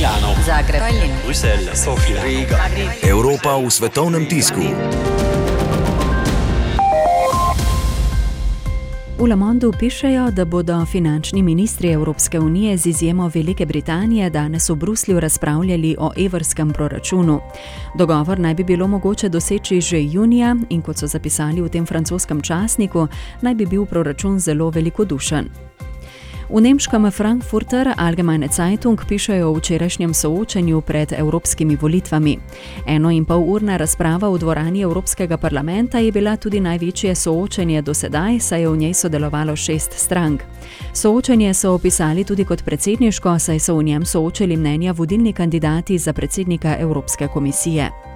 Milano, Zagreb, Tallinn, Bruselj, Sofija, Riga. Evropa v svetovnem tisku. V Le Mondu pišejo, da bodo finančni ministri Evropske unije z izjemo Velike Britanije danes v Bruslju razpravljali o evrskem proračunu. Dogovor naj bi bilo mogoče doseči že junija in kot so zapisali v tem francoskem časniku, naj bi bil proračun zelo velikodušen. V nemškem Frankfurter Allgemeine Zeitung pišejo o včerajšnjem soočenju pred evropskimi volitvami. Eno in pol urna razprava v dvorani Evropskega parlamenta je bila tudi največje soočenje do sedaj, saj je v njej sodelovalo šest strank. Soočenje so opisali tudi kot predsedniško, saj so v njem soočili mnenja vodilni kandidati za predsednika Evropske komisije.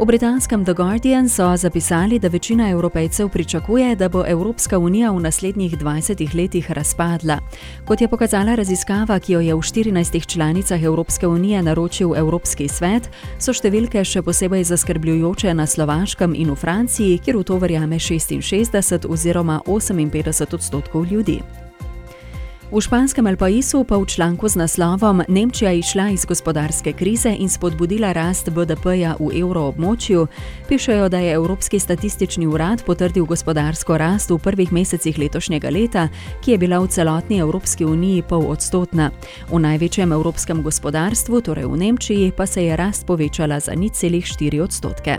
V britanskem The Guardian so zapisali, da večina evropejcev pričakuje, da bo Evropska unija v naslednjih 20 letih razpadla. Kot je pokazala raziskava, ki jo je v 14 članicah Evropske unije naročil Evropski svet, so številke še posebej zaskrbljujoče na Slovaškem in v Franciji, kjer v to verjame 66 oziroma 58 odstotkov ljudi. V španskem El Paisu pa v članku z naslovom Nemčija išla iz gospodarske krize in spodbudila rast BDP-ja v evroobmočju, pišejo, da je Evropski statistični urad potrdil gospodarsko rast v prvih mesecih letošnjega leta, ki je bila v celotni Evropski uniji pol odstotna. V največjem evropskem gospodarstvu, torej v Nemčiji, pa se je rast povečala za nič celih 4 odstotke.